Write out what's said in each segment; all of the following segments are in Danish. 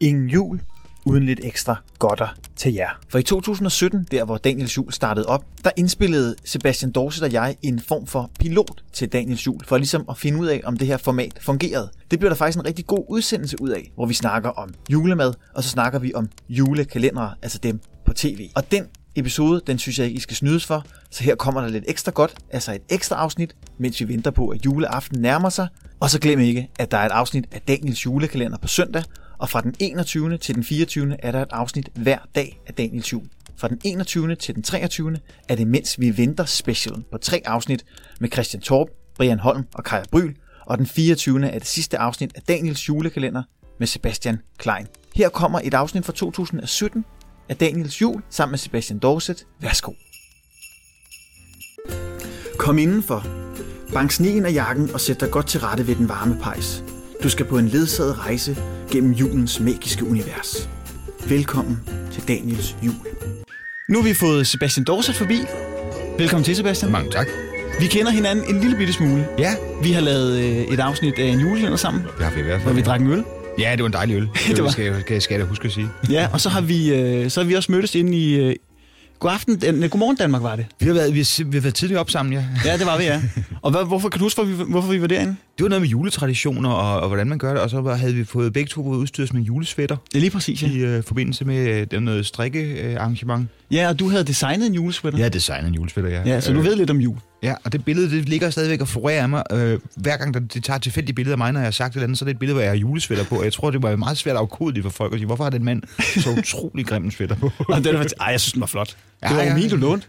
Ingen jul uden lidt ekstra godter til jer. For i 2017, der hvor Daniels Jul startede op, der indspillede Sebastian Dorset og jeg en form for pilot til Daniels Jul, for ligesom at finde ud af, om det her format fungerede. Det blev der faktisk en rigtig god udsendelse ud af, hvor vi snakker om julemad, og så snakker vi om julekalendere, altså dem på tv. Og den episode, den synes jeg ikke, I skal snydes for, så her kommer der lidt ekstra godt, altså et ekstra afsnit, mens vi venter på, at juleaften nærmer sig. Og så glem ikke, at der er et afsnit af Daniels julekalender på søndag, og fra den 21. til den 24. er der et afsnit hver dag af Daniels jul. Fra den 21. til den 23. er det Mens vi venter specialen på tre afsnit med Christian Torp, Brian Holm og Kaja Bryl, og den 24. er det sidste afsnit af Daniels julekalender med Sebastian Klein. Her kommer et afsnit fra 2017 af Daniels jul sammen med Sebastian Dorset. Værsgo. Kom indenfor. Bank sneen af jakken og sæt dig godt til rette ved den varme pejs. Du skal på en ledsaget rejse gennem julens magiske univers. Velkommen til Daniels jul. Nu har vi fået Sebastian Dorset forbi. Velkommen til, Sebastian. Mange tak. Vi kender hinanden en lille bitte smule. Ja, Vi har lavet øh, et afsnit af en julekalender sammen, det har vi i hvert hvor fald. vi drak en øl. Ja, det var en dejlig øl. Det Det var- skal, jeg- skal, jeg- skal jeg da huske at sige. Ja, og så har vi, øh, så har vi også mødtes inde i... Øh, god aften, øh, godmorgen Danmark var det. Vi har været, vi har, vi har været tidligt op sammen, ja. Ja, det var vi, ja. Og hvad, hvorfor kan du huske, hvorfor vi, hvorfor vi var derinde? Det var noget med juletraditioner og, og hvordan man gør det, og så var- havde vi fået begge to udstyret med julesvætter er lige præcis, ja. i øh, forbindelse med øh, noget strikkearrangement. Ja, og du havde designet en julesweater. Jeg har designet en julesvætter, ja. Ja, så du Øh, ved lidt om jul. Ja, og det billede, det ligger stadigvæk og florerer af mig. Øh, hver gang der, det tager et tilfældigt billede af mig, når jeg har sagt et eller andet, så er det et billede, hvor jeg har julesvætter på. Og jeg tror, det var meget svært at afkode for folk at sige, hvorfor har den mand så utrolig grim en svætter på? Og den var, ej, jeg synes, den var flot. Det var ja. min, du lånte.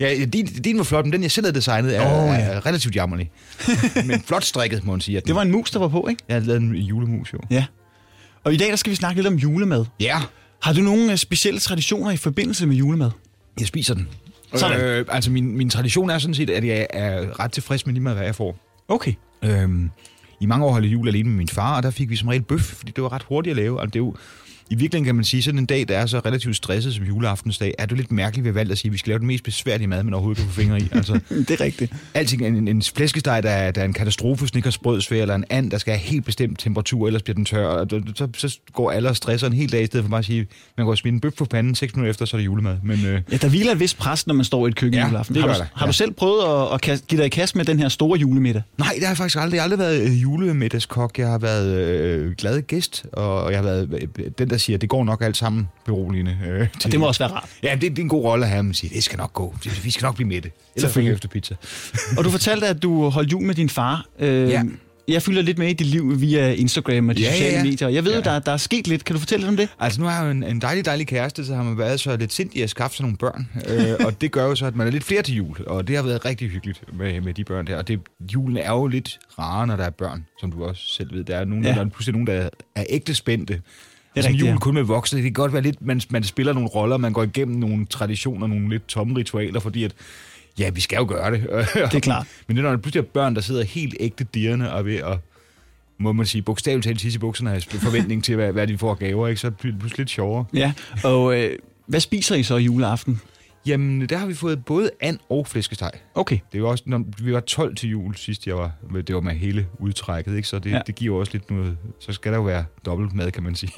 Ja, din, din var flot, men den, jeg selv havde designet, er, oh, ja. er relativt jammerlig. men flot strikket, må man sige. Det var en mus, der var på, ikke? Jeg havde lavet en julemus, jo. Ja. Og i dag, der skal vi snakke lidt om julemad. Ja, Har du nogle øh, specielle traditioner i forbindelse med julemad? jeg spiser den. Sådan. Øh, altså, min, min tradition er sådan set, at jeg er ret tilfreds med lige meget, hvad jeg får. Okay. Øhm, I mange år holdt jul alene med min far, og der fik vi som regel bøf, fordi det var ret hurtigt at lave. Altså, det er jo, I virkeligheden kan man sige, sådan en dag, der er så relativt stresset som juleaftensdag, er det lidt mærkeligt, har valgt at sige, at vi skal lave den mest besværlige mad, man overhovedet kan få fingre i. Altså, Det er rigtigt. alting, en, en flæskesteg, der er, der er en katastrofe, snickersbrød svær, eller en and, der skal have helt bestemt temperatur, ellers bliver den tør, og så, så går alle og stresser en hel dag, i stedet for bare at sige, man går og smide en bøf på panden, seks minutter efter, så er det julemad. Men øh, Ja, der hviler et vist pres, når man står i et køkken Ja, juleaften. har, du, har ja. du selv prøvet at, at give dig i kast med den her store julemiddag? nej, det har jeg faktisk aldrig. Jeg har aldrig været øh, julemidagskok. Jeg har været øh, glad gæst, og jeg har været øh, den, der siger, det går nok alt sammen beroligende. Øh, Og det må også være rart. Ja, det, det er en god rolle at have, man siger, det skal nok gå. Vi skal nok blive mætte. Eller Selvfølgelig. følge efter pizza. Og du fortalte, at du holdt jul med din far. Øh, Ja. Jeg følger lidt med i dit liv via Instagram og de Ja, sociale ja. medier. Jeg ved jo, Ja. der, der er sket lidt. Kan du fortælle lidt om det? Altså, nu har jeg jo en, en dejlig, dejlig kæreste, så har man været så lidt sindig at skaffe sig nogle børn. øh, og det gør jo så, at man er lidt flere til jul. Og det har været rigtig hyggeligt med, med de børn der. Og det, julen er jo lidt rarere, når der er børn, som du også selv ved. Der er, nogen, Ja. der er pludselig nogen, der er ægte spændte. Det er rigtigt, jul kun med voksne. Det kan godt være lidt, man, man spiller nogle roller, man går igennem nogle traditioner, nogle lidt tomme ritualer, fordi at, ja, vi skal jo gøre det. Det er klart. Men det er, når der pludselig er børn, der sidder helt ægte dirrende og ved at må man sige, bogstaveligt talt tisse i bukserne af forventning til, hvad, hvad de får gaver, ikke? så bliver det pludselig lidt sjovere. Ja, og øh, hvad spiser I så juleaften? Jamen, der har vi fået både and og flæskesteg. Okay. Det er jo også, når vi var 12 til jul sidst, jeg var, det var med hele udtrækket, ikke? så det, Ja. det giver også lidt noget, så skal der jo være dobbelt mad, kan man sige,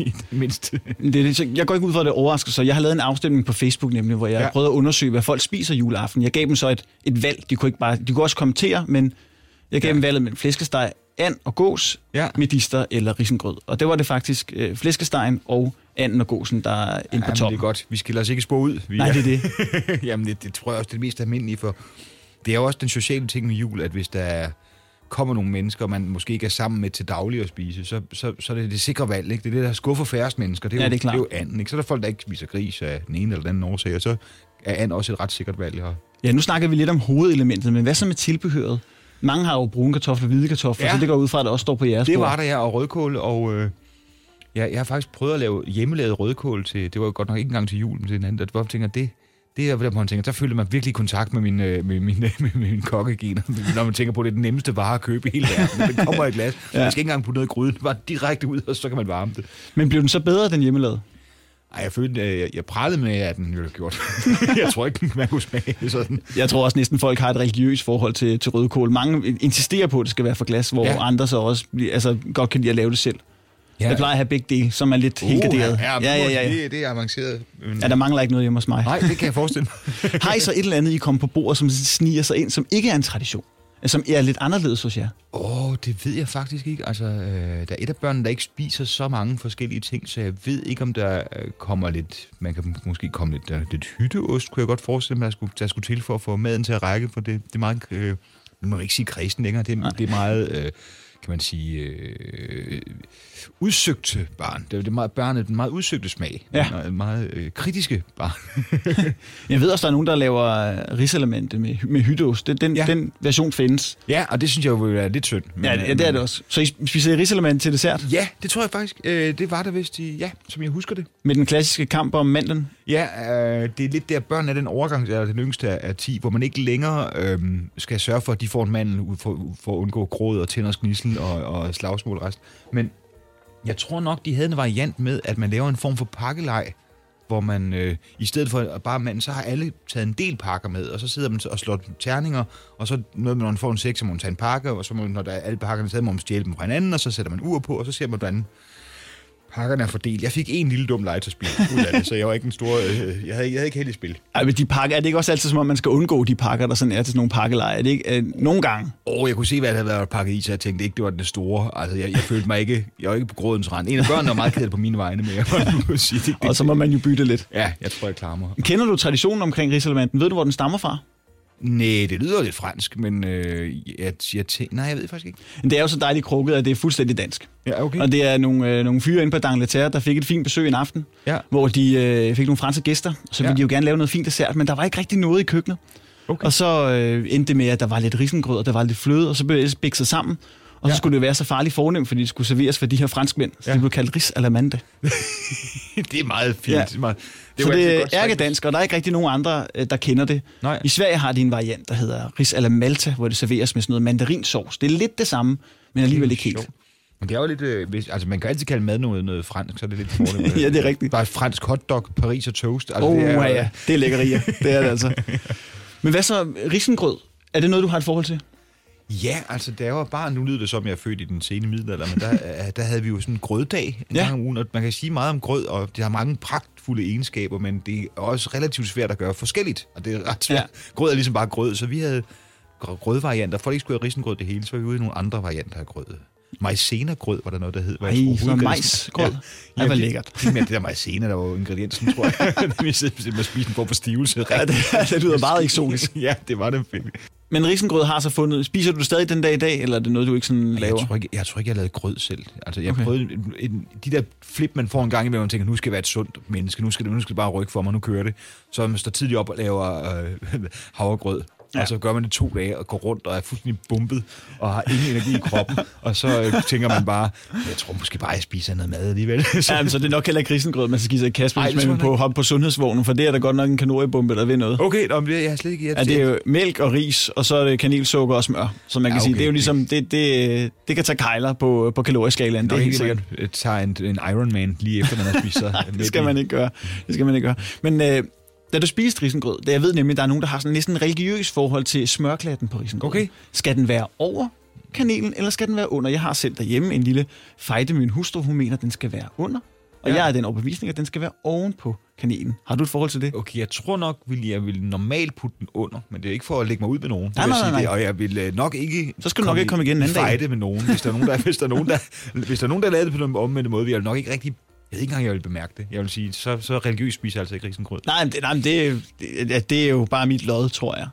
i det så jeg går ikke ud fra, at det overrasker sig. Jeg har lavet en afstemning på Facebook nemlig, hvor jeg ja. Prøvede at undersøge, hvad folk spiser juleaften. Jeg gav dem så et, et valg. De kunne, ikke bare, de kunne også kommentere, men jeg gav. Ja. dem valget mellem flæskesteg, and og gås, Ja. medister eller risengrød. Og det var det faktisk øh, flæskestegen og anden og gåsen, der er inde på Jamen, det toppen. er godt. Vi skiller os ikke spor ud. Vi Nej, det er det. Jamen, det, det tror jeg også, det er det mest almindelige for. Det er jo også den sociale ting med jul, at hvis der er, kommer nogle mennesker, man måske ikke er sammen med til daglig at spise, så, så, så er det det sikre valg. Ikke? Det er det, der skuffer færrest mennesker. Det er, Ja, jo, det er klart. det er jo anden. Ikke? Så er der folk, der ikke spiser gris af den ene eller den anden årsag, og så er and også et ret sikkert valg. Her. Ja, nu snakker vi lidt om hovedelementet, men hvad så med tilbehøret? Mange har jo brune kartofler, hvide kartofler, ja. Så det går ud fra, at det også står på jeres Det var der, ja, og rødkål, og øh, ja, jeg har faktisk prøvet at lave hjemmelavet rødkål til, det var jo godt nok ikke engang til jul, men til en anden, der hvor jeg tænker, det, det er der, hvor man tænker, der føler man virkelig i kontakt med min, øh, med, min, med, med min kokkegener, når man tænker på, det er den nemmeste vare at købe i hele verden. Den kommer i et glas, Ja. man skal ikke engang putte noget i gryden, bare direkte ud, og så kan man varme det. Men blev den så bedre, den hjemmelavet? Ej, jeg følte, øh, jeg, jeg prallede med, at den have gjort. jeg tror ikke, man kunne smage sådan. Jeg tror også næsten, folk har et religiøst forhold til, til rødkål. Mange insisterer på, at det skal være for glas, hvor ja. Andre så også altså, godt kan lide at lave det selv. Ja. Jeg plejer at have begge dele, som er lidt uh, helt garderet. Ja, ja, ja, ja, ja. Det, det er avanceret. Men... Ja, der mangler ikke noget hjemme hos mig. Nej, det kan jeg forestille mig. Har I så et eller andet, I kommer på bordet, som sniger sig ind, som ikke er en tradition? Som er lidt anderledes hos jer? Åh, oh, det ved jeg faktisk ikke. Altså, øh, der er et af børnene, der ikke spiser så mange forskellige ting, så jeg ved ikke, om der øh, kommer lidt... Man kan måske komme lidt, der, lidt hytteost, kunne jeg godt forestille mig, der skulle, der skulle til for at få maden til at række, for det, det er meget... Øh, man må ikke sige kristen længere. Det, det er meget... Øh, kan man sige, øh, udsøgte barn. Det er, det meget, barnet en meget udsøgte smag. Ja. En meget øh, kritiske barn. jeg ved også, der er nogen, der laver øh, risalamente med, med hytteost. Den, den, ja. den version findes. Ja, og det synes jeg jo vil være lidt synd. Men, ja, ja, det er det også. Så I spiser risalamente til dessert? Ja, det tror jeg faktisk. Øh, det var der vist i, ja, som jeg husker det. Med den klassiske kamp om mandlen? Ja, øh, det er lidt der, børn er den overgang, der er den yngste af 10, hvor man ikke længere øh, skal sørge for, at de får en mandel for, for at undgå gråd og tænders gnissel og, og slagsmål og rest. Men jeg tror nok, de havde en variant med, at man laver en form for pakkelej, hvor man øh, i stedet for at bare manden, så har alle taget en del pakker med, og så sidder man og slår terninger, og så noget med, når man får en 6, så må man tage en pakke, og så må, når der er alle pakkerne taget, må man stjæle dem fra hinanden, og så sætter man ur på, og så ser man, hvordan pakkerne er fordelt. Jeg fik en lille dum legetøjsspil ud af det, så jeg var ikke en stor... Øh, jeg, havde, jeg havde ikke heldig spil. Ej, men de pakker, er det ikke også altid som om, man skal undgå de pakker, der sådan er til sådan nogle pakkeleje? Er det ikke øh, nogle gange? Åh, oh, jeg kunne se, hvad der havde været pakket i, så jeg tænkte ikke, det var den store. Altså, jeg, jeg følte mig ikke... Jeg var ikke på grådens rand. En af børnene var meget ked på mine vegne, men jeg må sige det, det. Og så må man jo bytte lidt. Ja, jeg tror, jeg klarer mig. Kender du traditionen omkring Rigsalermanden? Ved du, hvor den stammer fra? Nej, det lyder lidt fransk, men øh, jeg, jeg tænker... Nej, jeg ved faktisk ikke. Det er jo så dejligt krukket, at det er fuldstændig dansk. Ja, okay. Og det er nogle, øh, nogle fyre inde på Dangleterre, der fik et fint besøg en aften, ja. hvor de øh, fik nogle franske gæster, så ville ja. de jo gerne lave noget fint dessert, men der var ikke rigtig noget i køkkenet. Okay. Og så øh, endte det med, at der var lidt risengrød, og der var lidt fløde, og så blev det bikset sammen. Og så ja. skulle det være så farligt fornemt, fordi det skulle serveres for de her franskmænd. Så ja. det blev kaldt ris à la mande. det er meget fint. Ja. Det er meget, det så det er ærkedansk, og der er ikke rigtig nogen andre, øh, der kender det. Nej. I Sverige har de en variant, der hedder ris à la Malta, hvor det serveres med sådan noget mandarinsovs. Det er lidt det samme, men alligevel ikke helt. Men det er jo lidt, øh, hvis, altså man kan altid kalde mad noget, noget fransk, så er det lidt fornemt. ja, det er rigtigt. Bare fransk hotdog, Paris og toast. Altså, oh, det er, ja, det er lækkerier. det er det altså. Men hvad så, risengrød? Er det noget, du har et forhold til? Ja, altså da jeg var barn, nu lyder det som, jeg er født i den sene middelalder, men der, der havde vi jo sådan en grøddag en ja. gang om ugen, og man kan sige meget om grød, og det har mange pragtfulde egenskaber, men det er også relativt svært at gøre forskelligt, og det er ret svært. Ja. Grød er ligesom bare grød, så vi havde grødvarianter. For at ikke skulle have risengrød det hele, så var vi ude i nogle andre varianter af grød. Majsena-grød var der noget, der hed. Ej, så majsgrød. Ja, det var lækkert. Det, det der majsena, der var ingrediensen, tror jeg. vi sidder med spisen på på stivelse. Ja, det, det lyder meget eksotisk. ja, det var det. Men risengrød har så fundet... Spiser du det stadig den dag i dag, eller er det noget, du ikke sådan laver? Jeg tror ikke, jeg, tror ikke, jeg lavet grød selv. Altså, jeg okay. prøvede en, en, de der flip, man får en gang imellem, og tænker, nu skal jeg være et sundt menneske, nu skal det, nu skal det bare rykke for mig, nu kører det. Så man står tidligt op og laver øh, havregrød. Ja. Og så gør man det to dage og går rundt og er fuldstændig bumpet og har ingen energi i kroppen. og så øh, tænker man bare, jeg tror måske bare, jeg spiser noget mad alligevel. så. Ja, så det er nok heller ikke risengrød, man skal give sig i hvis man på hoppe på sundhedsvognen, for det er der godt nok en kaloriebombe, der ved noget. Okay, nå, det jeg har slet ikke... Jeg, ja, det er jo mælk og ris, og så er det kanelsukker og smør. Så man kan ja, okay. sige, det er jo ligesom, det, det, det kan tage kejler på, på kalorieskalaen, det er helt sikkert. Man tager en, en Ironman lige efter, man har spist sig. det skal man ikke gøre. Det skal man ikke gøre. Men øh, da du spiste risengrød, det jeg ved nemlig, at der er nogen, der har sådan næsten religiøs forhold til smørklatten på risengrød. Okay. Skal den være over kanelen, eller skal den være under? Jeg har selv derhjemme en lille fejde med min hustru, hun mener, at den skal være under. Og ja. jeg er den overbevisning, at den skal være oven på kanelen. Har du et forhold til det? Okay, jeg tror nok, vil jeg vil normalt putte den under, men det er ikke for at lægge mig ud med nogen. Nej, nej, nej, nej. Det, og jeg vil øh, nok ikke Så skal du nok ikke komme igen en anden dag. med nogen. Hvis der er nogen, der, hvis der er nogen, der, hvis der er nogen, der lavet det på den omvendte måde, vil jeg nok ikke rigtig ved ikke engang, jeg vil bemærke det. Jeg vil sige, så, så religiøst spiser jeg altså ikke risengrød. Nej, men det, nej, men det, det, det er jo bare mit lod, tror jeg.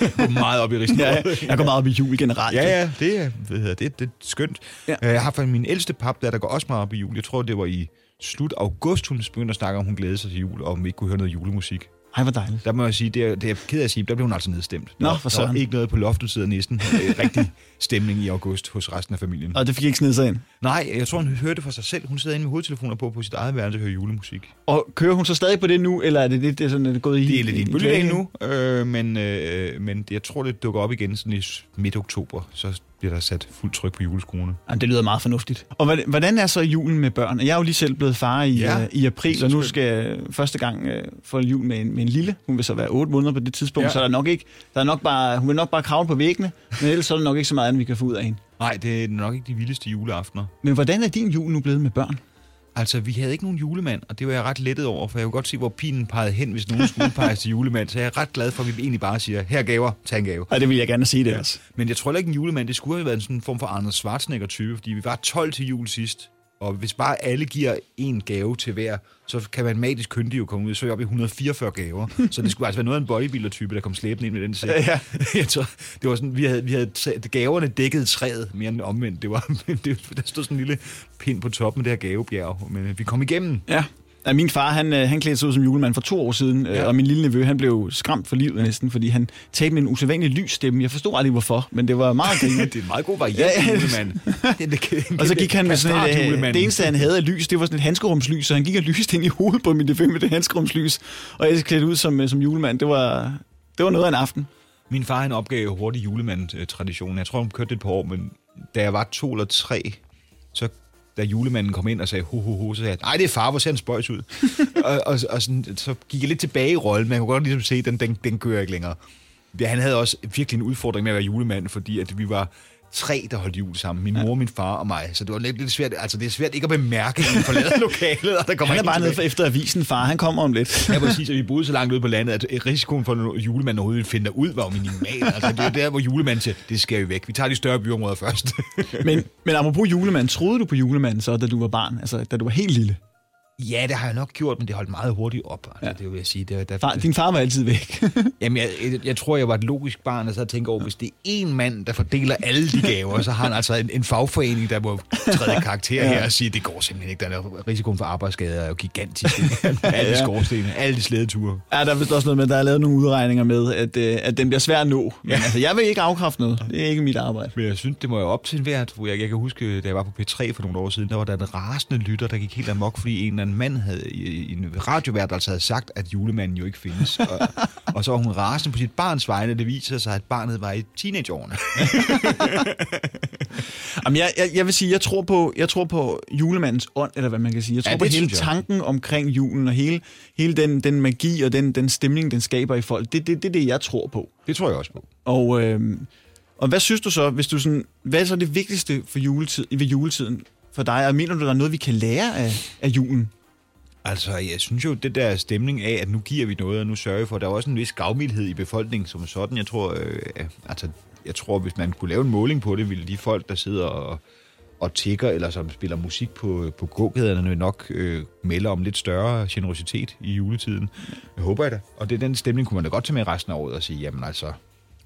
jeg går meget op i risengrød. ja, jeg går meget op i jul generelt. Ja, ja, det er, det, det, det er skønt. Ja. Øh, jeg har faktisk min ældste pap, der, der går også meget op i jul. Jeg tror, det var i slut august, hun begyndte at snakke om, hun glædede sig til jul, og om vi ikke kunne høre noget julemusik. Ej, hvor dejligt. Der må jeg sige, det er, det er ked af at sige, der blev hun altså nedstemt. Nå, for sådan. Der var ikke noget på loftet siden næsten. rigtig stemning i august hos resten af familien. Og det fik ikke snedet sig ind? Nej, jeg tror, hun hørte det for sig selv. Hun sidder inde med hovedtelefoner på på sit eget værelse og hører julemusik. Og kører hun så stadig på det nu, eller er det det, det er sådan, er det gået i? Det er lidt i en bølge nu, øh, men, øh, men jeg tror, det dukker op igen sådan i midt oktober. Så bliver der sat fuld tryk på juleskruerne. Jamen, det lyder meget fornuftigt. Og hvordan er så julen med børn? Jeg er jo lige selv blevet far i, ja, uh, i april, og nu skal jeg første gang uh, få jul med en, med en lille. Hun vil så være 8 måneder på det tidspunkt, ja. så der er nok ikke, der er nok bare, hun vil nok bare kravle på væggene, men ellers er der nok ikke så meget andet, vi kan få ud af hende. Nej, det er nok ikke de vildeste juleaftener. Men hvordan er din jul nu blevet med børn? Altså, vi havde ikke nogen julemand, og det var jeg ret lettet over, for jeg kunne godt se, hvor pinen pegede hen, hvis nogen skulle pege til julemand. Så jeg er ret glad for, at vi egentlig bare siger, her gaver, tag en gave. Ja, det vil jeg gerne sige det også. Men jeg tror ikke, en julemand, det skulle have været en sådan form for Anders Schwarzenegger-type, fordi vi var 12 til jul sidst. Og hvis bare alle giver en gave til hver, så kan man magisk kyndig jo komme ud, så er op i 144 gaver. så det skulle altså være noget af en bodybuilder-type, der kom slæbende ind med den sæt. Ja, Jeg tror, det var sådan, vi havde, vi havde gaverne dækket træet mere end omvendt. Det var, det, der stod sådan en lille pind på toppen af det her gavebjerg, men vi kom igennem. Ja. Ja, min far, han, øh, han klædte sig ud som julemand for to år siden, øh, ja. og min lille nevø, han blev skræmt for livet næsten, fordi han talte med en usædvanlig lys stemme. Jeg forstod aldrig hvorfor, men det var meget griner. det er en meget god variant, ja, julemand. og så gik han med sådan et, øh, det eneste, han havde af lys, det var sådan et handskerumslys, så han gik og lyste ind i hovedet på min nevø med det handskerumslys, og jeg klædte ud som, som julemand. Det var, det var noget af en aften. Min far, han opgav hurtigt julemand-traditionen. Jeg tror, han kørte det et par år, men da jeg var to eller tre, så da julemanden kom ind og sagde, ho, ho, ho, så sagde jeg, nej, det er far, hvor ser han spøjs ud. og, og, og sådan, så gik jeg lidt tilbage i rollen, men jeg kunne godt ligesom se, den, den, den kører ikke længere. Ja, han havde også virkelig en udfordring med at være julemand, fordi at vi var tre, der holdt jul sammen. Min mor, min far og mig. Så det var lidt, lidt svært. Altså, det er svært ikke at bemærke, at vi forlader lokalet. Og der kommer han er bare nede for efter avisen, far. Han kommer om lidt. ja, præcis. Og vi boede så langt ude på landet, at risikoen for, at julemanden overhovedet ville finde ud, var jo minimal. Altså, det er der, hvor julemanden siger, det skal vi væk. Vi tager de større byområder først. men, men apropos julemanden, troede du på julemanden så, da du var barn? Altså, da du var helt lille? Ja, det har jeg nok gjort, men det holdt meget hurtigt op. Altså, ja. Det vil jeg sige. Det, der, far, din far var altid væk. jamen, jeg, jeg, jeg, tror, jeg var et logisk barn, og så tænker over, hvis det er en mand, der fordeler alle de gaver, så har han altså en, en fagforening, der må træde karakter ja. her og sige, det går simpelthen ikke. Der er risikoen for arbejdsskader er jo gigantisk. alle ja. skorstene, alle de slædeture. Ja, der er vist også noget med, der er lavet nogle udregninger med, at, øh, at den bliver svær at nå. Men ja. altså, jeg vil ikke afkræfte noget. Det er ikke mit arbejde. Men jeg synes, det må jo op til en hvert. Jeg, jeg kan huske, da jeg var på P3 for nogle år siden, der var der en rasende lytter, der gik helt amok, fordi en eller anden mand havde en radiovært altså havde sagt, at julemanden jo ikke findes. Og, og så var hun rasende på sit barns vegne, det viser sig, at barnet var i teenageårene. Jamen, jeg, jeg, jeg vil sige, jeg tror, på, jeg tror på julemandens ånd, eller hvad man kan sige. Jeg tror ja, på hele tanken omkring julen, og hele, hele den, den magi og den, den stemning, den skaber i folk. Det er det, det, det, jeg tror på. Det tror jeg også på. Og, øh, og hvad synes du så, hvis du sådan, hvad er så det vigtigste for juletid, ved juletiden for dig? Og mener du, der er noget, vi kan lære af, af julen? Altså, jeg synes jo, det der stemning af, at nu giver vi noget, og nu sørger vi for, der er også en vis gavmildhed i befolkningen som sådan. Jeg tror, øh, altså, jeg tror, hvis man kunne lave en måling på det, ville de folk, der sidder og, og tigger, eller som spiller musik på, på gågaderne, nok øh, melde om lidt større generositet i juletiden. Jeg håber jeg da. Og det, den stemning kunne man da godt tage med resten af året og sige, jamen altså,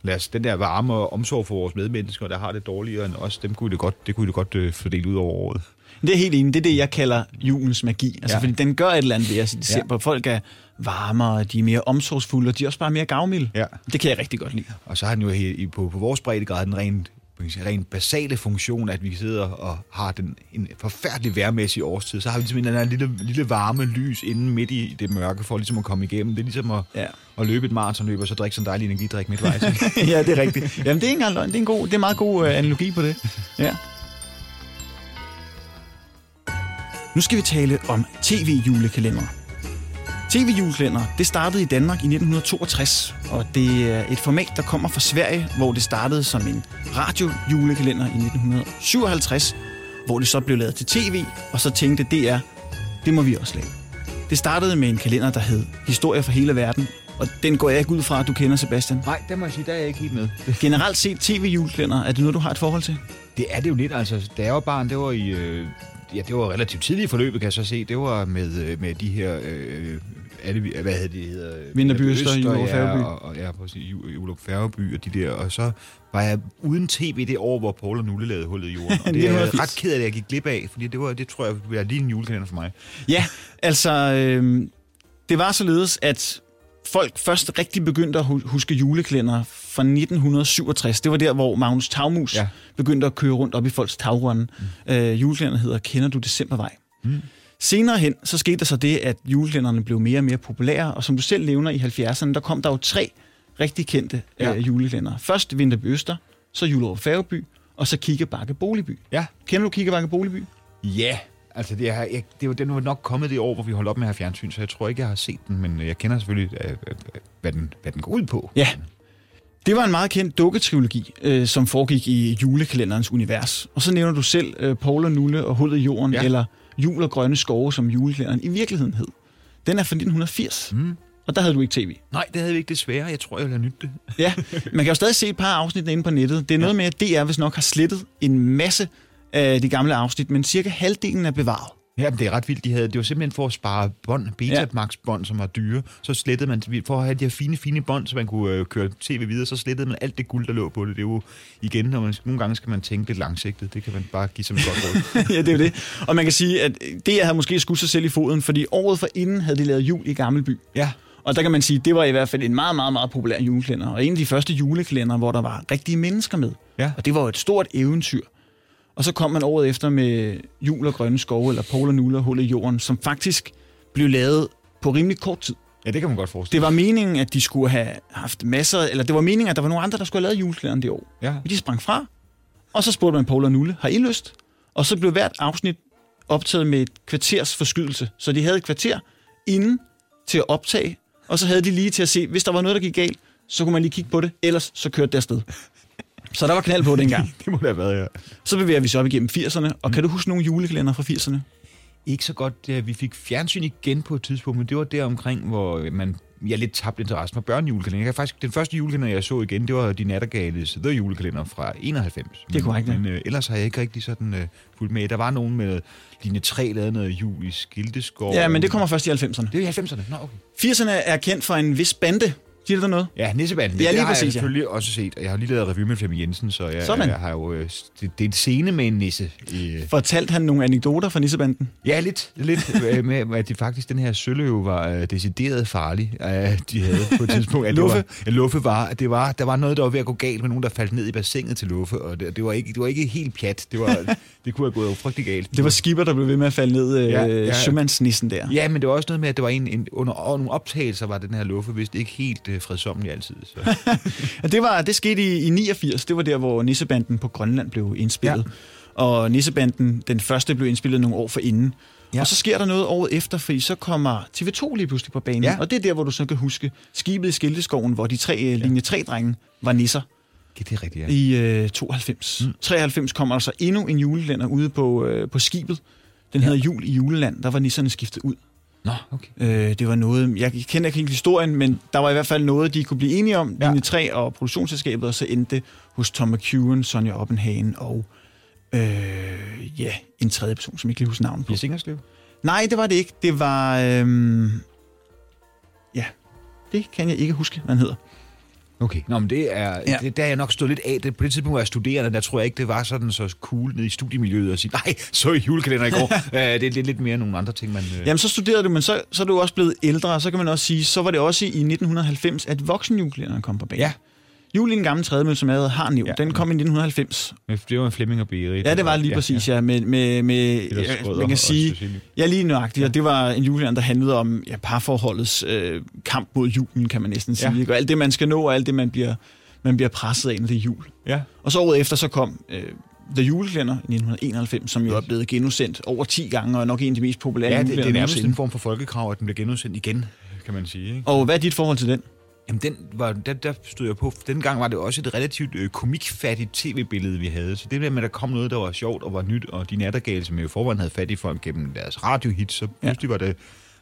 lad os, den der varme og omsorg for vores medmennesker, der har det dårligere end os, dem kunne det godt, det kunne det godt øh, fordele ud over året. Det er helt enig. Det er det, jeg kalder julens magi. Altså, ja. fordi den gør et eller andet ved os i december. Ja. Folk er varmere, de er mere omsorgsfulde, og de er også bare mere gavmilde. Ja. Det kan jeg rigtig godt lide. Og så har den jo helt, på, på vores breddegrad den rent ren basale funktion, at vi sidder og har den, en forfærdelig værmæssig årstid, så har vi ligesom en lille, lille varme lys inde midt i det mørke, for ligesom at komme igennem. Det er ligesom at, ja. at løbe et maratonløb, og så drikke sådan en dejlig energidrik midtvejs. ja, det er rigtigt. Jamen, det er ikke engang løgn. Det er en, god, det er en meget god uh, analogi på det. Ja. Nu skal vi tale om tv-julekalender. TV-julekalender, det startede i Danmark i 1962, og det er et format, der kommer fra Sverige, hvor det startede som en radio-julekalender i 1957, hvor det så blev lavet til tv, og så tænkte DR, det må vi også lave. Det startede med en kalender, der hed Historier for hele verden, og den går jeg ikke ud fra, at du kender, Sebastian. Nej, det må jeg sige, der er jeg ikke helt med. Generelt set tv-julekalender, er det noget, du har et forhold til? Det er det jo lidt, altså. Da jeg var barn, det var i... Øh, ja, det var relativt tidligt i forløbet, kan jeg så se. Det var med, øh, med de her... Øh, alle, hvad hedder det? Hedder, Vinterby Øster, Juluk Færgeby. Ja, og, og, ja, præcis. Juluk Færgeby og de der. Og så var jeg uden tv det år, hvor Paul og Nulle lavede hullet i jorden. Og det er jeg ret ked af, at jeg gik glip af, fordi det, var, det tror jeg være lige en julekalender for mig. Ja, altså... Øh, det var således, at folk først rigtig begyndte at huske juleklænder fra 1967. Det var der, hvor Magnus Tagmus ja. begyndte at køre rundt op i folks tagrunde. Mm. Øh, juleklænderne hedder Kender du Decembervej? Mm. Senere hen, så skete der så det, at juleklænderne blev mere og mere populære, og som du selv nævner i 70'erne, der kom der jo tre rigtig kendte ja. øh, juleklænder. Først Vinterby Øster, så Julerup Færgeby, og så Kiggebakke Boligby. Ja. Kender du Kiggebakke Boligby? Ja, Altså, det er, jeg, det er, den var nok kommet det år, hvor vi holdt op med at have fjernsyn, så jeg tror ikke, jeg har set den, men jeg kender selvfølgelig, hvad den, hvad den går ud på. Ja. Det var en meget kendt dukketrilogi, øh, som foregik i julekalenderens univers. Og så nævner du selv øh, Paul og Nulle og Hullet i jorden, ja. eller Jul og grønne skove, som julekalenderen i virkeligheden hed. Den er fra 1980. Mm. Og der havde du ikke tv. Nej, det havde vi ikke desværre. Jeg tror, jeg ville have nyt det. ja, man kan jo stadig se et par afsnit inde på nettet. Det er noget ja. med, at DR hvis nok har slettet en masse af de gamle afsnit, men cirka halvdelen er bevaret. Ja, det er ret vildt. De havde, det var simpelthen for at spare bånd, Betamax-bånd, som var dyre. Så slettede man, for at have de her fine, fine bånd, så man kunne øh, køre tv videre, så slettede man alt det guld, der lå på det. Det er jo igen, når man, nogle gange skal man tænke lidt langsigtet. Det kan man bare give som et godt råd. ja, det er jo det. Og man kan sige, at det havde måske skudt sig selv i foden, fordi året for inden havde de lavet jul i Gammelby. Ja. Og der kan man sige, det var i hvert fald en meget, meget, meget populær juleklænder. Og en af de første juleklænder, hvor der var rigtige mennesker med. Ja. Og det var jo et stort eventyr. Og så kom man året efter med Jul og Grønne Skove, eller Polar Nuller Hul i Jorden, som faktisk blev lavet på rimelig kort tid. Ja, det kan man godt forestille Det var meningen, at de skulle have haft masser, eller det var meningen, at der var nogle andre, der skulle have lavet juleklæderen det år. Ja. Men de sprang fra, og så spurgte man Paul og Nulle, har I lyst? Og så blev hvert afsnit optaget med et kvarters forskydelse. Så de havde et kvarter inden til at optage, og så havde de lige til at se, hvis der var noget, der gik galt, så kunne man lige kigge på det, ellers så kørte det afsted. Så der var knald på dengang. det må det have været, ja. Så bevæger vi så op igennem 80'erne, og mm. kan du huske nogle julekalender fra 80'erne? Ikke så godt. Vi fik fjernsyn igen på et tidspunkt, men det var der omkring, hvor man jeg lidt tabt interesse for børnejulekalender. Jeg faktisk, den første julekalender, jeg så igen, det var De Nattergales The Julekalender fra 91. Det er korrekt, Men, men øh, ellers har jeg ikke rigtig sådan øh, fulgt med. Der var nogen med Line 3 lavede noget jul i Skildeskov. Ja, men det kommer først i 90'erne. Det er i 90'erne? Nå, okay. 80'erne er kendt for en vis bande, Siger det noget? Ja, Nissebanden. Det, det, lige det har præcis, jeg selvfølgelig ja. også set. Jeg har lige lavet review med Flemming Jensen, så jeg, Sådan. jeg har jo... Øh, det, det er en scene med en nisse. I, Fortalte han nogle anekdoter fra Nissebanden? Ja, lidt. lidt øh, med, at det faktisk, den her søløve var uh, decideret farlig. Uh, de havde på et tidspunkt. At Luffe? Det var, ja, Luffe var, det var... Der var noget, der var ved at gå galt med nogen, der faldt ned i bassinet til Luffe, og det, det, var, ikke, det var ikke helt pjat. Det, var, det kunne have gået frygtelig galt. Det var skipper, der blev ved med at falde ned øh, ja, ja. sømandsnissen der. Ja, men det var også noget med, at det var en, en under nogle optagelser, var den her Luffe vist ikke helt uh, fredsomlig altid. Så. det, var, det skete i, i 89. Det var der, hvor Nissebanden på Grønland blev indspillet. Ja. Og Nissebanden, den første, blev indspillet nogle år for inden. Ja. Og så sker der noget året efter, fordi så kommer TV2 lige pludselig på banen. Ja. Og det er der, hvor du så kan huske skibet i Skilteskoven, hvor de tre ja. linje 3-drenge var nisser. Det er rigtigt, ja. I øh, 92. Mm. 93 kommer der så endnu en julelænder ude på, øh, på skibet. Den ja. hedder Jul i Juleland. Der var nisserne skiftet ud. Nå, okay. Øh, det var noget, jeg kender ikke historien, men der var i hvert fald noget, de kunne blive enige om, ja. Linje 3 og produktionsselskabet, og så endte det hos Tom McEwen, Sonja Oppenhagen og øh, ja, en tredje person, som jeg ikke lige husker navnet på. Jes Ingerslev? Nej, det var det ikke. Det var... Øh, ja, det kan jeg ikke huske, hvad han hedder. Okay, Nå, men det er, ja. det, der er jeg nok stået lidt af. Det, på det tidspunkt, hvor jeg studerende, der tror jeg ikke, det var sådan så cool nede i studiemiljøet at sige, nej, så i julekalender i går. uh, det, det er lidt mere nogle andre ting, man... Uh... Jamen, så studerede du, men så, så er du også blevet ældre, og så kan man også sige, så var det også i 1990, at voksenjulekalenderen kom på banen. Ja, Jul i en gammel tredje som jeg har nævnt, ja, den kom i 1990. Det var en Flemming og Berit. Ja, det var lige ja, præcis, ja. Med, med, med ja, man kan sige, ja, lige nøjagtigt. Ja. Og det var en julekalender, der handlede om ja, parforholdets øh, kamp mod julen, kan man næsten sige. Ja. Ikke? Og alt det, man skal nå, og alt det, man bliver, man bliver presset af, når det er jul. Ja. Og så året efter, så kom øh, The Julekalender i 1991, som jo er blevet genudsendt over 10 gange, og er nok en af de mest populære Ja, det, det er nærmest en form for folkekrav, at den bliver genudsendt igen, kan man sige. Ikke? Og hvad er dit forhold til den? Jamen, den var, der, der stod jeg på. Den gang var det også et relativt øh, komikfattigt tv-billede, vi havde. Så det der med, at der kom noget, der var sjovt og var nyt, og de nattergale, som jo forvejen havde fat i folk gennem deres radiohits, så pludselig ja. var, det,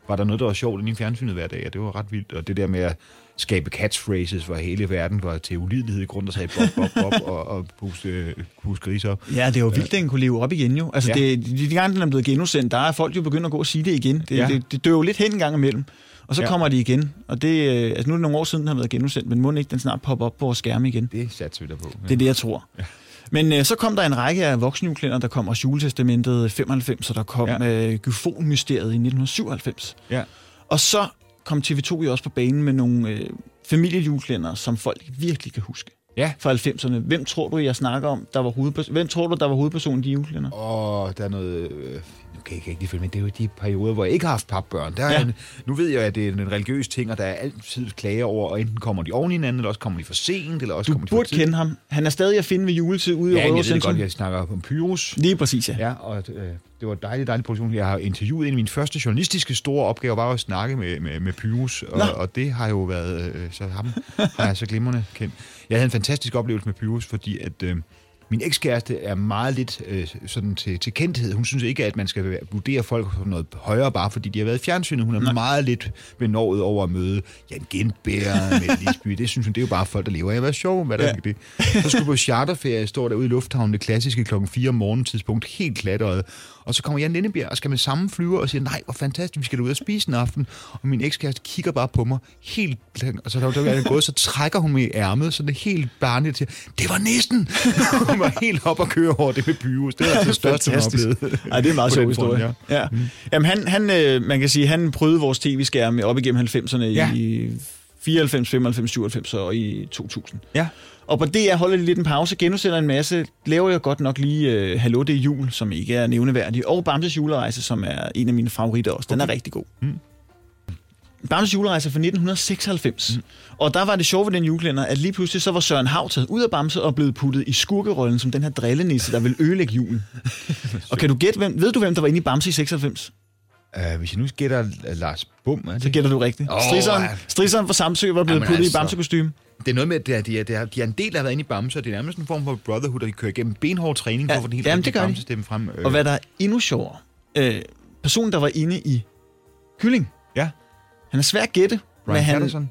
var der noget, der var sjovt i fjernsynet hver dag, og det var ret vildt. Og det der med at skabe catchphrases, hvor hele verden var til ulidelighed i grund, der sagde bop, bop, bop, og, og puste, puste gris op. Ja, det er jo vildt, at den kunne leve op igen jo. Altså, ja. det, de, de gange, den er blevet genudsendt, der er folk jo begyndt at gå og sige det igen. Det, ja. det, det dør jo lidt hen en gang imellem. Og så ja. kommer de igen, og det, øh, altså nu er det nogle år siden, den har været genudsendt, men må ikke den snart poppe op på vores skærme igen? Det satser vi der på. Ja. Det er det, jeg tror. Ja. Men øh, så kom der en række af voksenjuleklænder, der kom også juletestamentet 95, og der kom ja. øh, Gyfon-mysteriet i 1997. Ja. Og så kom TV2 jo også på banen med nogle øh, familiejuleklænder, som folk virkelig kan huske. ja. fra 90'erne. Hvem tror du, jeg snakker om, der var hovedperson? Hvem tror du, der var hovedpersonen i de julekalender? Åh, oh, der er noget... Øh, kan ikke rigtig følge med. Det er jo de perioder, hvor jeg ikke har haft papbørn. Der er ja. en, nu ved jeg, at det er en religiøs ting, og der er altid klager over, og enten kommer de oven i hinanden, eller også kommer de for sent, eller også du kommer de burde for kende ham. Han er stadig at finde ved juletid ude ja, i Røde jeg ved godt, jeg snakker om Pyrus. Lige præcis, ja. Ja, og øh, det var dejligt, dejligt produktion. Jeg har interviewet en af mine første journalistiske store opgaver, var at snakke med, med, med Pyrus, og, og, det har jo været, øh, så ham har jeg så glimrende kendt. Jeg havde en fantastisk oplevelse med Pyrus, fordi at... Øh, min ekskæreste er meget lidt øh, sådan til, til kendthed. Hun synes ikke, at man skal vurdere folk på noget højere, bare fordi de har været i fjernsynet. Hun er Nej. meget lidt benådet over at møde Jan Gindberg med Lisby. Det synes hun, det er jo bare folk, der lever af at være sjov. Hvad der ja. det. Så skulle på charterferie, står derude i lufthavnen, det klassiske klokken 4 om morgenen tidspunkt, helt klatret. Og så kommer Jan Lindebjerg og skal med samme flyver og siger, nej, hvor fantastisk, vi skal ud og spise en aften. Og min ekskæreste kigger bare på mig helt og så da er gået, så trækker hun mig i ærmet, så det er helt barnligt til, det var næsten! var helt op og køre over det med Pyrus. Det er altså det største, har Ej, det er en meget sjov historie. Ja. ja. Mm. Jamen, han, han, øh, man kan sige, han prøvede vores tv-skærme op igennem 90'erne ja. i 94, 95, 97 og i 2000. Ja. Og på det, jeg holder lidt en pause, genudsætter en masse, laver jeg godt nok lige uh, Hallo, det er jul, som ikke er nævneværdig, og Bamses julerejse, som er en af mine favoritter også. Den okay. er rigtig god. Mm. Bamses julerejse fra 1996. Mm. Og der var det sjove ved den julekalender, at lige pludselig så var Søren Hav taget ud af Bamse og blevet puttet i skurkerollen som den her drillenisse, der vil ødelægge julen. og kan du gætte, hvem, ved du hvem der var inde i Bamse i 96? Uh, hvis jeg nu gætter uh, Lars Bum, er det? Så gætter du rigtigt. Oh, Strisseren, Strisseren fra Samsø var blevet puttet altså, i Bamse-kostyme. Det er noget med, at de er, de er, de er, de er en del, der har været inde i Bamse, og det er nærmest en form for brotherhood, der de kører igennem benhård træning ja, for at få den helt det Bamse-stemme frem. Og hvad der er endnu sjovere, øh, personen, der var inde i Kylling, ja. Han er svær at gætte. Ryan men han, Patterson.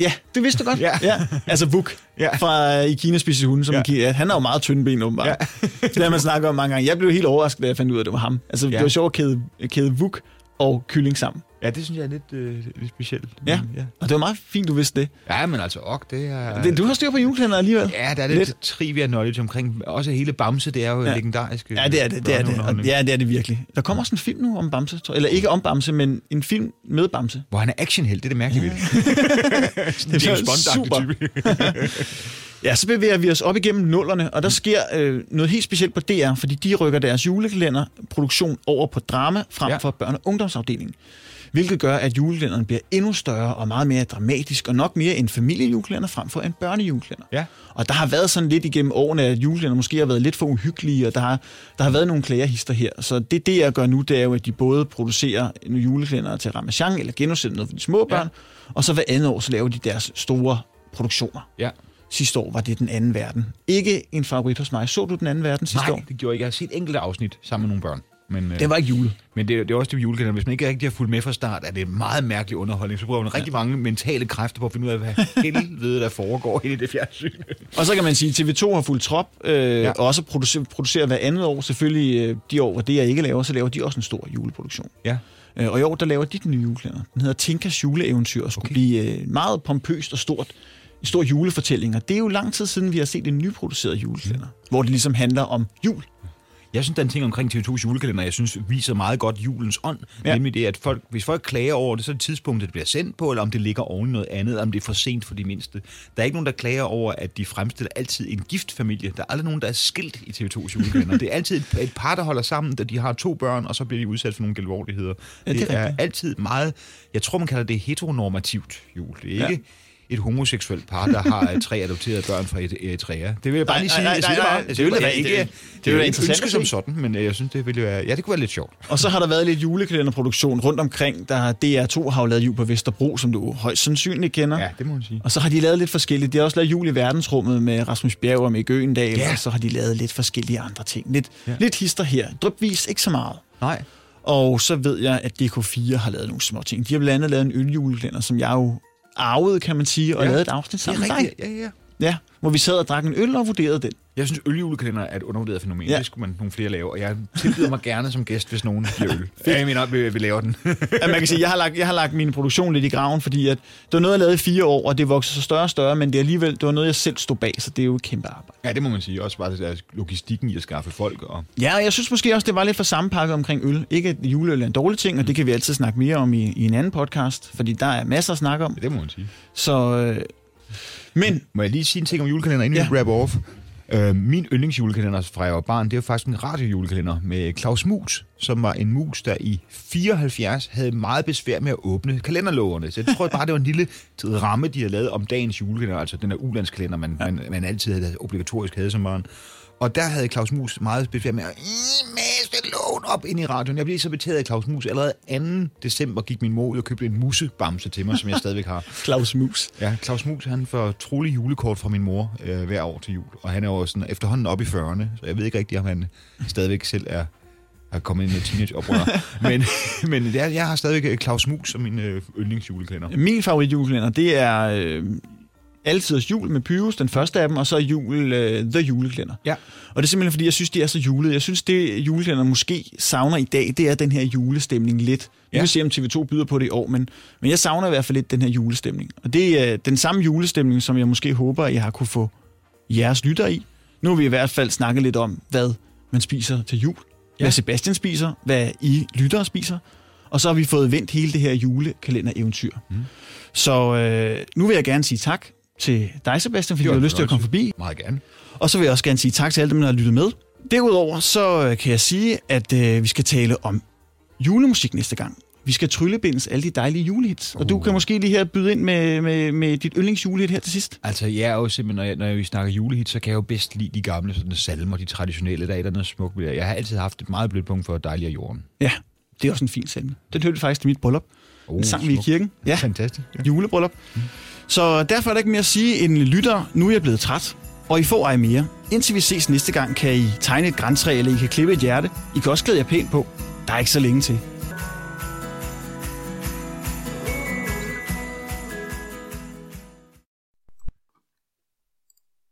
Ja, det vidste du godt. ja. ja. Altså Vuk ja. fra uh, I Kina spiser hunde, som ja. Kina. Han har jo meget tynde ben, åbenbart. Ja. det har man snakket om mange gange. Jeg blev helt overrasket, da jeg fandt ud af, at det var ham. Altså, ja. det var sjovt at kæde, kæde Vuk og kylling sammen. Ja, det synes jeg er lidt, øh, lidt specielt. Ja. ja, og det var meget fint, du vidste det. Ja, men altså, ok, det er... Det, du har styr på julekalender alligevel. Ja, der er lidt, lidt. trivia knowledge omkring, også hele Bamse, det er jo ja. legendarisk. Ja, det er det, det er det. Og, ja, det er det virkelig. Der kommer også en film nu om Bamse, tror jeg. Eller ikke om Bamse, men en film med Bamse. Hvor han er actionheld, det er det mærkelige ja. det er super. Ja, så bevæger vi os op igennem nullerne, og der sker øh, noget helt specielt på DR, fordi de rykker deres julekalenderproduktion over på drama frem ja. for børne- og ungdomsafdelingen hvilket gør, at julekalenderen bliver endnu større og meget mere dramatisk, og nok mere en familiejulekalender frem for en børnejulekalender. Ja. Og der har været sådan lidt igennem årene, at julekalender måske har været lidt for uhyggelige, og der har, der har været nogle klagerhister her. Så det, det jeg gør nu, det er jo, at de både producerer en julekalender til Ramachan, eller genudsætter noget for de små børn, ja. og så hver andet år, så laver de deres store produktioner. Ja. Sidste år var det Den Anden Verden. Ikke en favorit hos mig. Så du Den Anden Verden sidste Nej, år? Nej, det gjorde jeg ikke. Jeg har set enkelte afsnit sammen med nogle børn. Men, øh, det var ikke jule. Men det, det er også det julekalender. Hvis man ikke rigtig har fulgt med fra start, er det en meget mærkelig underholdning. Så bruger man ja. rigtig mange mentale kræfter på at finde ud af, hvad helvede der foregår i det fjernsyn. og så kan man sige, at TV2 har fuldt trop, øh, ja. og også producerer, producerer hver andet år. Selvfølgelig øh, de år, hvor det jeg ikke laver, så laver de også en stor juleproduktion. Ja. Øh, og i år, der laver de den nye julekalender. Den hedder Tinkas juleeventyr, og skulle okay. blive øh, meget pompøst og stort en stor julefortælling. Og det er jo lang tid siden, vi har set en nyproduceret julekalender, mm. hvor det ligesom handler om jul. Jeg synes, den ting omkring TV2's julekalender, jeg synes, viser meget godt julens ånd. Ja. Nemlig det, at folk, hvis folk klager over det, så er det tidspunktet, det bliver sendt på, eller om det ligger oven noget andet, eller om det er for sent for de mindste. Der er ikke nogen, der klager over, at de fremstiller altid en giftfamilie. Der er aldrig nogen, der er skilt i TV2's julekalender. det er altid et, et par, der holder sammen, da de har to børn, og så bliver de udsat for nogle gelvordigheder. Ja, det, det er, er altid meget, jeg tror, man kalder det heteronormativt jul. Det er ikke... Et homoseksuelt par, der har tre adopterede børn fra Eritrea. Det vil jeg bare lige sige. Nej, nej, nej, det, det, vil være ikke, det, det, det vil ikke ønske som sådan, men øh, jeg synes, det ville være, ja, det kunne være lidt sjovt. Og så har der været lidt julekalenderproduktion rundt omkring. Der DR2 har jo lavet jul på Vesterbro, som du højst sandsynligt kender. Ja, det må man sige. Og så har de lavet lidt forskelligt. De har også lavet jul i verdensrummet med Rasmus Bjerg og med Gøendal, ja. og så har de lavet lidt forskellige andre ting. Lidt, ja. lidt hister her. Drøbvis ikke så meget. Nej. Og så ved jeg, at DK4 har lavet nogle små ting. De har blandt andet lavet en øljulekalender, som jeg jo arvede, kan man sige, og ja. lavede et afsnit sammen med dig. Ja, ja. Ja, hvor vi sad og drak en øl og vurderede den. Jeg synes, øljulekalender er et undervurderet fænomen. Ja. Det skulle man nogle flere lave, og jeg tilbyder mig gerne som gæst, hvis nogen giver øl. jeg mener, vi, vi laver den. ja, man kan sige, jeg har, lagt, jeg har lagt min produktion lidt i graven, fordi at det var noget, jeg lavede i fire år, og det voksede så større og større, men det, er alligevel, det var noget, jeg selv stod bag, så det er jo et kæmpe arbejde. Ja, det må man sige. Også bare det logistikken i at skaffe folk. Og... Ja, og jeg synes måske også, det var lidt for sammenpakket omkring øl. Ikke at juleøl er en dårlig ting, og det kan vi altid snakke mere om i, i en anden podcast, fordi der er masser at snakke om. Ja, det må man sige. Så... Øh, Men... Må jeg lige sige en ting om julekalender, inden ja. vi wrap off? Øh, min yndlingsjulekalender fra jeg var barn, det var faktisk en radiojulekalender med Claus Mus, som var en mus, der i 74 havde meget besvær med at åbne kalenderlågerne. Så jeg tror bare, det var en lille ramme, de havde lavet om dagens julekalender, altså den der ulandskalender, man, ja. man, man altid havde obligatorisk havde som barn. Og der havde Claus Mus meget besvær med at mase lån op ind i radioen. Jeg blev så betaget af Claus Mus. Allerede 2. december gik min mor ud og købte en musebamse til mig, som jeg stadigvæk har. Claus Mus. Ja, Claus Mus, han får trolig julekort fra min mor øh, hver år til jul. Og han er jo sådan efterhånden op i 40'erne, så jeg ved ikke rigtigt, om han stadigvæk selv er er kommet ind i teenage men men er, jeg har stadigvæk Claus Mus som min øh, yndlingsjulekalender. Min favoritjulekalender, det er øh, Altiders jul med Pyrus, den første af dem, og så jul, uh, The Juleklænder. Ja. Og det er simpelthen, fordi jeg synes, de er så julede. Jeg synes, det juleklænder måske savner i dag, det er den her julestemning lidt. Vi ja. vil se, om TV2 byder på det i år, men, men jeg savner i hvert fald lidt den her julestemning. Og det er den samme julestemning, som jeg måske håber, at jeg har kunne få jeres lytter i. Nu har vi i hvert fald snakket lidt om, hvad man spiser til jul. Ja. Hvad Sebastian spiser, hvad I lyttere spiser. Og så har vi fået vendt hele det her julekalender-eventyr. Mm. Så øh, nu vil jeg gerne sige tak til dig, Sebastian, fordi du har lyst til at komme forbi. Meget gerne. Og så vil jeg også gerne sige tak til alle dem, der har lyttet med. Derudover så øh, kan jeg sige, at øh, vi skal tale om julemusik næste gang. Vi skal tryllebindes alle de dejlige julehits. Uh. Og du kan uh. måske lige her byde ind med, med, med dit yndlingsjulehit her til sidst. Altså, jeg er jo simpelthen, når, jeg, når vi snakker julehits, så kan jeg jo bedst lide de gamle sådan, salmer, de traditionelle. Der er noget smukt ved det. Jeg har altid haft et meget blødt punkt for Dejlig af jorden. Ja, det er også en fin salme. Den hørte faktisk til mit bryllup. Uh, Den sang vi i kirken. Ja, fantastisk. Ja. Julebryllup. Mm. Så derfor er der ikke mere at sige en lytter. Nu er jeg blevet træt, og I får ej mere. Indtil vi ses næste gang, kan I tegne et græntræ, eller I kan klippe et hjerte. I kan også klæde jer pænt på. Der er ikke så længe til.